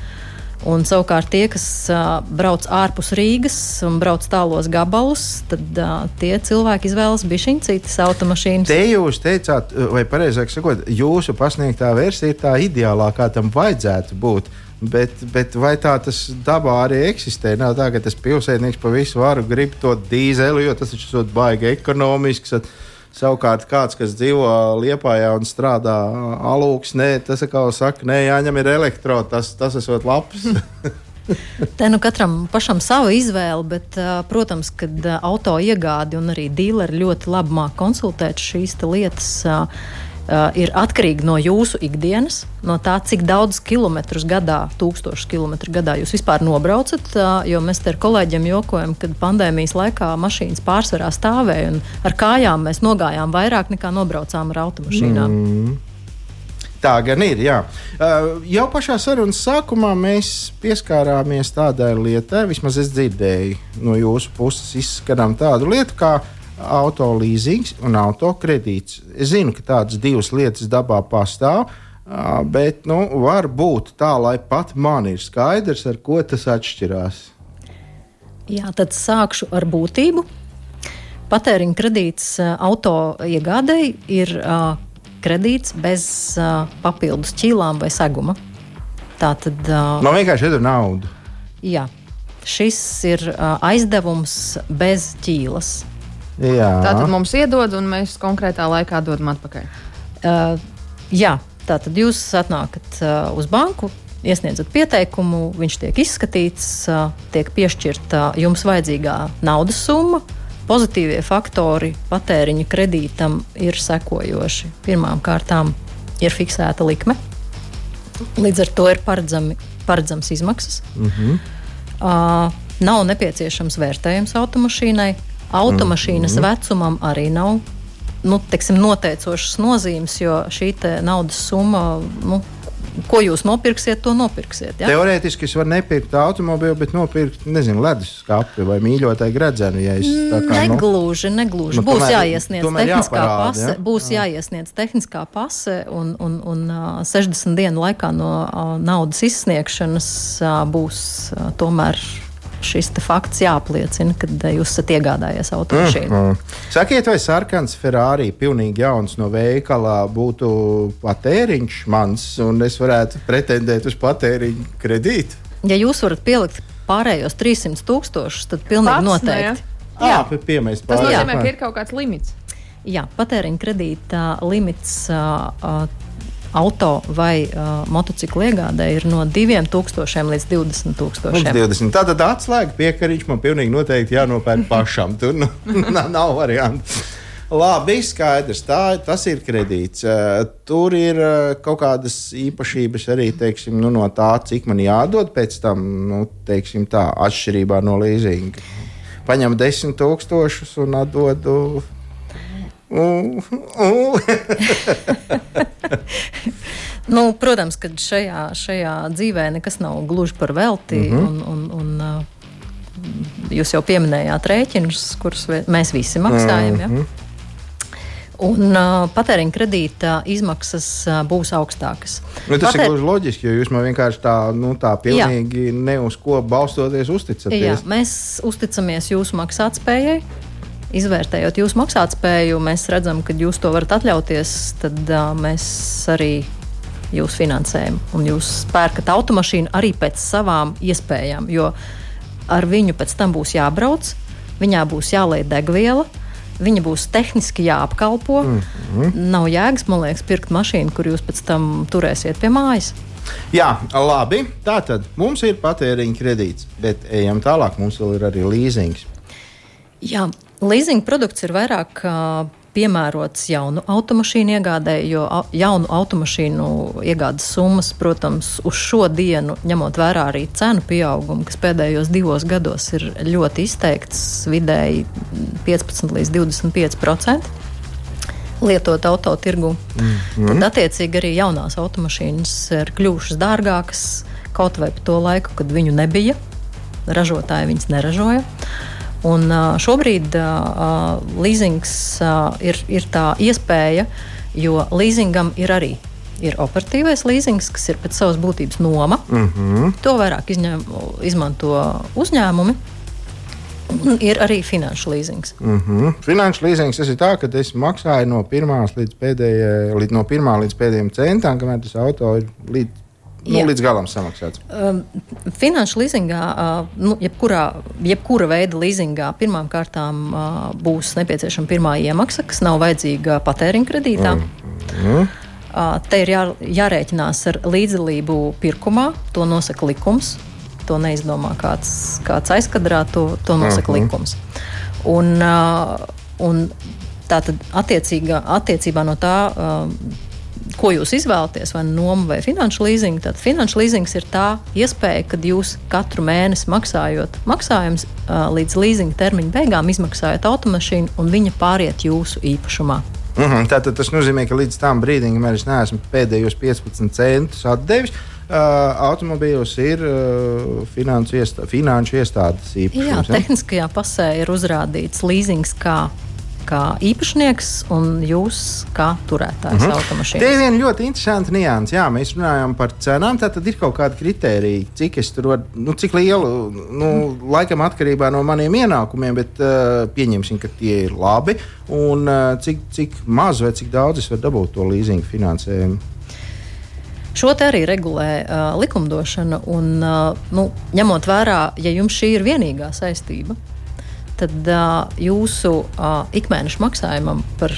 Un savukārt tie, kas uh, brauc ārpus Rīgas un brauc tālos gabalus, tad uh, tie cilvēki izvēlas bišķiņu citas automašīnas. Te jūs teicāt, vai pareizāk sakot, jūsu pasniegtā versija ir tā ideālākā tam vajadzētu būt. Bet, bet vai tā tas dabā arī eksistē? Nav tā, ka tas pilsētnieks pa visu varu grib to dīzeli, jo tas taču ir baigi ekonomisks. Savukārt, kāds, kas dzīvo Lietpājā un strādā alūks, nē, tas kā saka, nē, jāņem ir elektro, tas, tas esot labs. Te nu katram pašam sava izvēle, bet, protams, kad auto iegādi un arī dīleri ļoti labi māk konsultēt šīs lietas uh, ir atkarīga no jūsu ikdienas, no tā, cik daudz kilometrus gadā, tūkstošus kilometru gadā jūs vispār nobraucat. Uh, jo mēs te ar kolēģiem jokojam, ka pandēmijas laikā mašīnas pārsvarā stāvēja un ar kājām mēs nogājām vairāk nekā nobraucām ar automašīnām. Mm. Tā gan ir. Jā. Uh, jau pašā sarunas sākumā mēs pieskārāmies tādai lietai, vismaz es dzirdēju no jūsu puses, izskatām tādu lietu, kā auto leasings un auto kredīts. Es zinu, ka tādas divas lietas dabā pastāv. Bet nu, var būt tā, lai pat man ir skaidrs, ar ko tas atšķirās. Jā, tad sākšu ar būtību. Patēriņa kredīts auto iegādēji ir uh, kredīts bez uh, papildus ķīlām vai seguma. Tā tad. Uh, Man vienkārši ir nauda. Jā, šis ir uh, aizdevums bez ķīlas. Jā. Tātad mums iedod, un mēs konkrētā laikā dodam atpakaļ. Uh, jā, tātad jūs atnākat uh, uz banku. Iesniedzat pieteikumu, viņš tiek izskatīts, uh, tiek piešķirta jums vajadzīgā naudas summa. Pozitīvie faktori patēriņa kredītam ir sekojoši. Pirmkārt, ir fiksēta likme, līdz ar to ir paredzami, paredzams izmaksas. Mm -hmm. uh, nav nepieciešams vērtējums automašīnai, Automašīnas mm -hmm. vecumam arī nav nu, teiksim, noteicošas nozīmes, jo šī naudas summa. Nu, ko jūs nopirksiet, to nopirksiet. Ja? Teorētiski es varu nepirkt automobili, bet nopirkt, nezinu, leduskapi vai mīļotāju gredzenu. Ja es, kā, negluži, nu, negluži. Nu, būs tomēr, jāiesniedz tehniskā jāparāda, pase, ja? būs jā. jāiesniedz tehniskā pase, un, un, un uh, 60 dienu laikā no uh, naudas izsniegšanas uh, būs uh, tomēr šis fakts jāapliecina, kad eh, jūs esat iegādājies automašīnu. Mm -hmm. Sakiet, vai sarkans Ferrari, pilnīgi jauns no veikala, būtu patēriņš mans, un es varētu pretendēt uz patēriņu kredītu? Ja jūs varat pielikt pārējos 300 tūkstošus, tad pilnīgi Pats, noteikti. Ne, jā, jā piemērs pārējos. Tas nozīmē, ka ir kaut kāds limits. Jā, patēriņa kredīta limits uh, uh, auto vai uh, motociklu iegādē ir no 2000 līdz 20 tūkstošiem. Tātad atslēga piekariņš man pilnīgi noteikti jānopērk pašam. Tur nu, nav variantu. Labi, skaidrs. Tā, tas ir kredīts. Uh, tur ir uh, kaut kādas īpašības arī teiksim, nu, no tā, cik man jādod pēc tam, nu, teiksim, tā, atšķirībā no līzinga. Paņem desmit tūkstošus un atdodu nu, protams, ka šajā, šajā dzīvē nekas nav gluži par velti. Mm -hmm. un, un, un, uh, jūs jau pieminējāt rēķinus, kurus mēs visi maksājam. Mm -hmm. ja? Mhm. Un uh, patēriņa kredīta izmaksas uh, būs augstākas. Nu, tas Patēr... ir gluži loģiski, jo jūs man vienkārši tā, nu, tā pilnīgi Jā. ne uz ko balstoties uzticaties. Jā, mēs uzticamies jūsu maksātspējai izvērtējot jūsu maksātspēju, mēs redzam, ka jūs to varat atļauties, tad uh, mēs arī jūs finansējam. Un jūs pērkat automašīnu arī pēc savām iespējām, jo ar viņu pēc tam būs jābrauc, viņā būs jāliek degviela. Viņa būs tehniski jāapkalpo. Mm -hmm. Nav jēgas, man liekas, pirkt mašīnu, kur jūs pēc tam turēsiet pie mājas. Jā, labi. Tā tad mums ir patēriņa kredīts, bet ejam tālāk. Mums vēl ir arī līzings. Jā, Leasing produkts ir vairāk piemērots jaunu automašīnu iegādēji, jo au, jaunu automašīnu iegādes summas, protams, uz šo dienu, ņemot vērā arī cenu pieaugumu, kas pēdējos divos gados ir ļoti izteikts, vidēji 15 līdz 25 procenti lietot autotirgu. Mm -hmm. Tad, attiecīgi, arī jaunās automašīnas ir kļuvušas dārgākas kaut vai pa to laiku, kad viņu nebija. Ražotāji viņas neražoja. Un šobrīd uh, leasings uh, ir, ir tā iespēja, jo leasingam ir arī ir operatīvais leasings, kas ir pēc savas būtības noma. Mm -hmm. To vairāk izņem, izmanto uzņēmumi. Ir arī finanšu līzings. Mm -hmm. Finanšu līzings tas ir tā, ka es maksāju no, līdz pēdējai, līdz, no pirmā līdz pēdējiem centam, kamēr tas auto ir līdz, nu, līdz galam samaksāts. Um, finanšu līzingā, uh, nu, jebkurā, jebkura veida līzingā, pirmām kārtām uh, būs nepieciešama pirmā iemaksa, kas nav vajadzīga patēriņa kredītā. Mm -hmm. Uh, te ir jā, jārēķinās ar līdzdalību pirkumā, to nosaka likums to neizdomā kāds, kāds aizkadrā, to, to nosaka uh mhm. -huh. likums. Un, uh, un tā tad attiecīgā, attiecībā no tā, uh, ko jūs izvēlaties, vai nomu vai finanšu līzingu, tad finanšu līzings ir tā iespēja, kad jūs katru mēnesi maksājot maksājumus līdz līzinga termiņa beigām, izmaksājat automašīnu un viņa pāriet jūsu īpašumā. Mm -hmm, Tātad tas nozīmē, ka līdz tam brīdim, kamēr es neesmu pēdējos 15 centus atdevis, uh, automobīļos ir uh, finansu, iestā, finanšu iestādes īpašums. Jā, tehniskajā pasē ir uzrādīts līzings kā kā īpašnieks un jūs kā turētājs mm -hmm. automašīnas. Te ir viena ļoti interesanta nianses. Jā, mēs runājam par cenām. Tad ir kaut kāda kritērija, cik es tur varu, nu, cik lielu, nu, laikam atkarībā no maniem ienākumiem, bet uh, pieņemsim, ka tie ir labi. Un uh, cik, cik maz vai cik daudz es varu dabūt to līzingu finansējumu. Šo te arī regulē uh, likumdošana. Un, uh, nu, ņemot vērā, ja jums šī ir vienīgā saistība, tad uh, jūsu uh, ikmēneša maksājumam par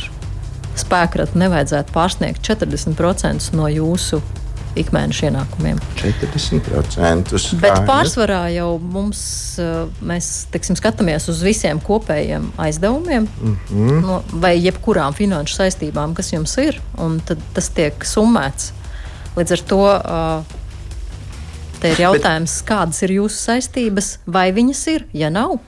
spēkratu nevajadzētu pārsniegt 40% no jūsu ikmēneša ienākumiem. 40%. Bet pārsvarā jau mums, mēs teiksim, skatāmies uz visiem kopējiem aizdevumiem, mm -hmm. no, vai jebkurām finanšu saistībām, kas jums ir, un tad tas tiek summēts Līdz ar to te ir jautājums, Bet... kādas ir jūsu saistības, vai viņas ir. Ja nav,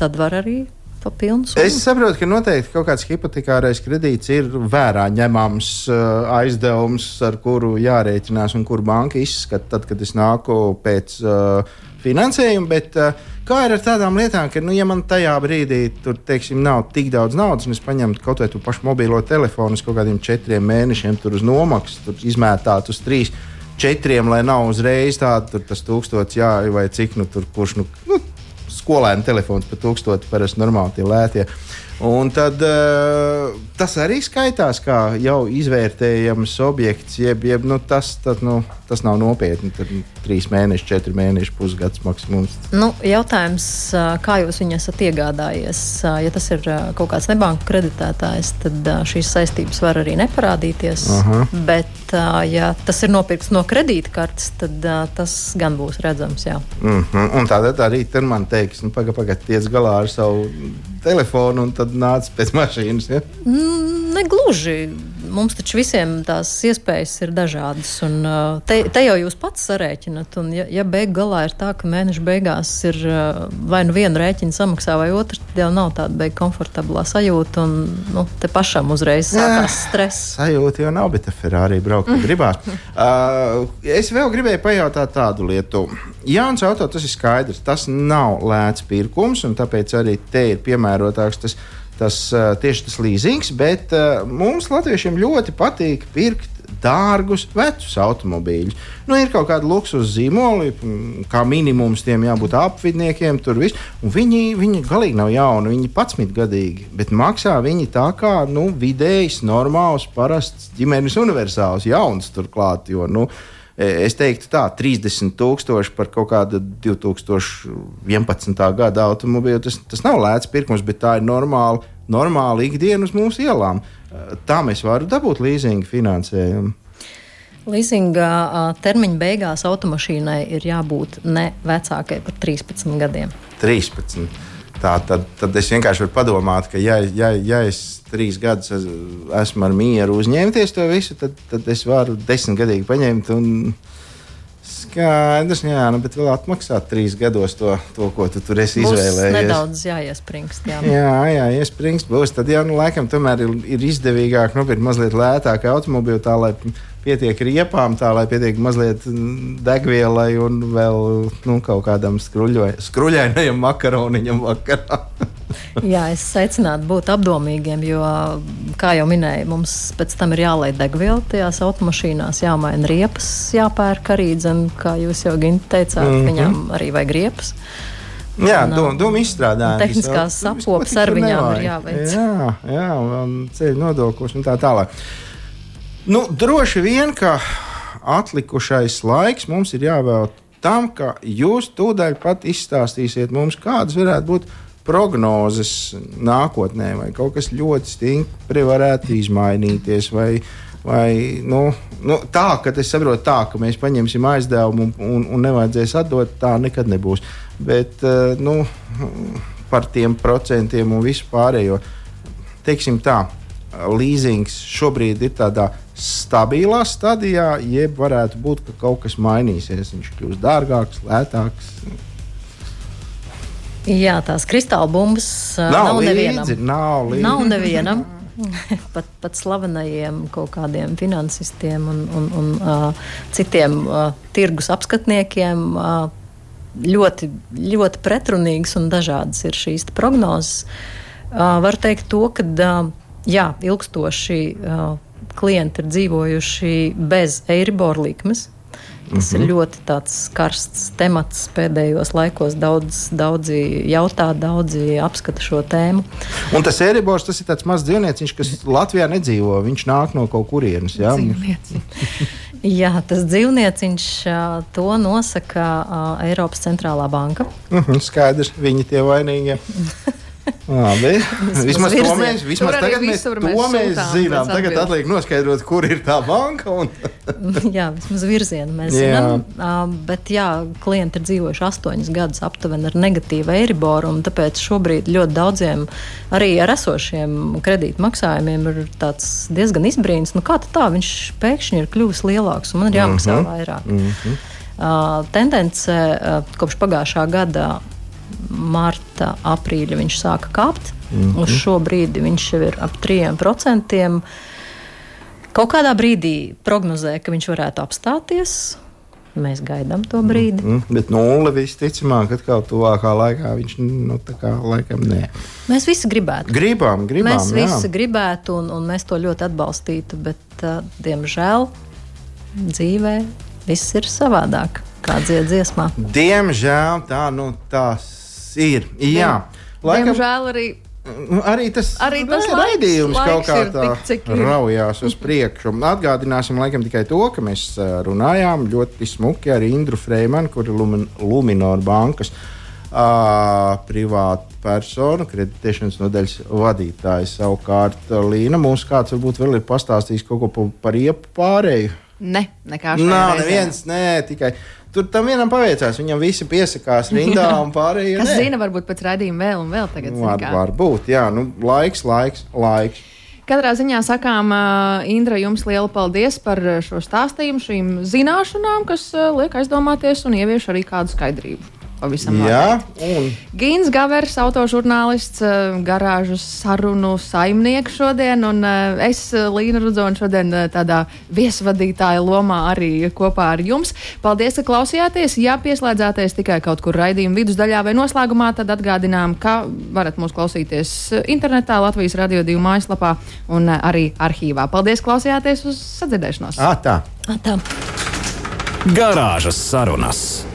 tad var arī pa pilnu summu. Es saprotu, ka noteikti kaut kāds hipotekārais kredīts ir vērā ņemams uh, aizdevums, ar kuru jārēķinās un kur banka izskata, tad, kad es nāku pēc uh, finansējuma. Bet, uh, Kā ir ar tādām lietām, ka, nu, ja man tajā brīdī tur, teiksim, nav tik daudz naudas, un es paņemtu kaut vai tu pašu mobilo telefonu uz kaut kādiem četriem mēnešiem, tur uz nomaksas, tur izmētāt uz trīs, četriem, lai nav uzreiz tāds - tas tūkstots, jā, vai cik, nu, tur kurš, nu, nu skolēna telefons par tūkstoti, parasti normāli tie lētie. Un tad uh, tas arī skaitās kā jau izvērtējams objekts, jeb, jeb nu, tas, tad, nu, tas nav nopietni. Tad trīs mēneši, četri mēneši, pusgads maksimums. Nu, jautājums, kā jūs viņu esat iegādājies? Ja tas ir kaut kāds nebanka kreditētājs, tad šīs saistības var arī neparādīties. Aha. Bet, ja tas ir nopirkts no kredītkartes, tad tas gan būs redzams. Jā. Mm -hmm. Un tādā arī man teiks, nu, pagaidi, pagaidi, tiec galā ar savu telefonu un tad nāc pēc mašīnas. Ja? Mm, negluži mums taču visiem tās iespējas ir dažādas. Un, uh, te, te jau jūs pats sarēķinat, un ja, ja beig galā ir tā, ka mēneša beigās ir uh, vai nu viena rēķina samaksā, vai otra, tad jau nav tāda beigas komfortablā sajūta, un nu, te pašam uzreiz sākās stress. Sajūta jau nav, bet Ferrari braukt gribās. uh, es vēl gribēju pajautāt tādu lietu. Jauns auto tas ir skaidrs, tas nav lēts pirkums, un tāpēc arī te ir piemērotāks tas tas, tieši tas līzings, bet mums, Latviešiem, ļoti patīk pirkt dārgus, vecus automobīļus. Nu, ir kaut kāda luksus zīmoli, kā minimums tiem jābūt apvidniekiem. Viņi, viņi galīgi nav jauni, viņi ir 11 gadīgi, bet maksā viņi tā kā nu, vidējs, normāls, parasts ģimenes universāls, jauns turklāt. Jo, nu, Es teiktu, tā 30,000 par kaut kādu 2011. gada automobīlu. Tas, tas nav lēts pirkums, bet tā ir normāla, normāla ikdiena uz mūsu ielām. Tā mēs varam dabūt līzinga finansējumu. Līzinga termiņa beigās automašīnai ir jābūt ne vecākai par 13 gadiem. 13. Tā, tad, tad es vienkārši varu padomāt, ka, ja, ja, ja es trīs gadus es, esmu ar mieru uzņemties to visu, tad, tad es varu desmitgadīgi paņemt un Skaidrs, jā, nu, bet vēl atmaksāt trīs gados to, to ko tu tur esi Būs izvēlējies. nedaudz jāiespringst. Jā. Jā, jā, iespringst būs. Tad jau, nu, laikam, tomēr ir, ir izdevīgāk nopirkt mazliet lētāku automobīlu, tā lai pietiek riepām, tā lai pietiek mazliet degvielai un vēl nu, kaut kādam skruļainajam makaroniņam vakarā. Jā, es aicinātu būt apdomīgiem, jo, kā jau minēju, mums pēc tam ir jālai degviela tajās automašīnās, jāmaina riepas, jāpērk arī dzen, kā jūs jau teicāt, mm -hmm. viņām arī vajag riepas. Jā, doma dom izstrādājuma. Tehniskās sapopes ar viņām ir jāveic. Jā, jā, un ceļu nodokļus un tā tālāk. Nu, droši vien, ka atlikušais laiks mums ir jāvēl tam, ka jūs tūdaļ pat izstāstīsiet mums, kādas varētu būt prognozes nākotnē, vai kaut kas ļoti stingri varētu izmainīties. Vai, vai, nu, nu, tā, ka es saprotu, tā, ka mēs paņemsim aizdevumu un, un, un nevajadzēs atdot, tā nekad nebūs. Bet uh, nu, par tiem procentiem un visu pārējo, teiksim tā, leasings šobrīd ir tādā stabilā stadijā, jeb varētu būt, ka kaut kas mainīsies. Viņš kļūs dārgāks, lētāks. Jā, tās kristāla bumbas nav, nav līdzi, nevienam. Nav, līdzi. nav nevienam. pat, pat slavenajiem kaut kādiem finansistiem un, un, un uh, citiem uh, tirgus apskatniekiem uh, ļoti, ļoti pretrunīgas un dažādas ir šīs prognozes. Uh, var teikt to, ka uh, jā, ilgstoši uh, klienti ir dzīvojuši bez eiriboru likmes. Tas mm -hmm. ir ļoti karsts temats pēdējos laikos. Daudz, daudzi jautā, daudzi apskata šo tēmu. Un tas eribors, tas ir tāds mazs dzīvnieciņš, kas Latvijā nedzīvo. Viņš nāk no kaut kurienes. Jā, jā tas dzīvnieciņš to nosaka Eiropas centrālā banka. Mm -hmm, skaidrs, viņi tie vainīgie. Labi. Vismaz to mēs, vismaz tagad mēs, to mēs, mēs zinām. Tagad atliek noskaidrot, kur ir tā banka. Un... jā, vismaz virzienu mēs jā. zinām. Uh, bet jā, klienti ir dzīvojuši astoņus gadus aptuveni ar negatīvu eiriboru. Tāpēc šobrīd ļoti daudziem arī ar esošiem kredītmaksājumiem ir diezgan izbrīns. Nu, kā tā viņš pēkšņi ir kļuvis lielāks un man ir jāmaksā mm -hmm. vairāk? Mm -hmm. uh, tendence uh, kopš pagājušā gada marta, aprīļa viņš sāka kāpt. Mm -hmm. Uz šo brīdi viņš jau ir ap 3%. Kaut kādā brīdī prognozē, ka viņš varētu apstāties. Mēs gaidām to brīdi. Mm, -hmm. bet nulle visticamāk, atkal tuvākā laikā viņš nu, tā kā laikam nē. Mēs visi gribētu. Gribam, gribam. Mēs jā. visi gribētu, un, un mēs to ļoti atbalstītu, bet, uh, diemžēl, dzīvē viss ir savādāk, kā dziesmā. Diemžēl tā, nu, tās ir. Jā, laikam, diemžēl arī. Nu, arī tas, arī tas laiks, raidījums laiks kaut kā tā raujās uz priekšu. Atgādināsim laikam tikai to, ka mēs runājām ļoti smuki ar Indru Freimanu, kur ir Lumin Luminor bankas uh, privāta persona, kreditēšanas nodaļas vadītājs. Savukārt Līna mums kāds varbūt vēl ir pastāstījis kaut ko par iepu pārēju. Ne, nekā šāda. Nav neviens, nē, tikai. Tur tam vienam paveicās, viņam visi piesakās rindā un pārējie. Kas ne. zina, varbūt pēc raidījuma vēl un vēl tagad. Var, varbūt, jā, nu, laiks, laiks, laiks. Katrā ziņā sakām, Indra, jums liela paldies par šo stāstījumu, šīm zināšanām, kas liek aizdomāties un ievieš arī kādu skaidrību. Pavisam Jā, un... Gīns Gavers, autožurnālists, eh, garāžas sarunu saimnieks šodien, un eh, es, eh, Līna Rudzona, šodien tādā viesvadītāja lomā arī kopā ar jums. Paldies, ka klausījāties. Ja pieslēdzāties tikai kaut kur raidījuma vidusdaļā vai noslēgumā, tad atgādinām, ka varat mūs klausīties internetā, Latvijas radio divu mājaslapā un arī arhīvā. Paldies, klausījāties uz sadzirdēšanos! Ā, tā. Ā, tā. Garāžas sarunas.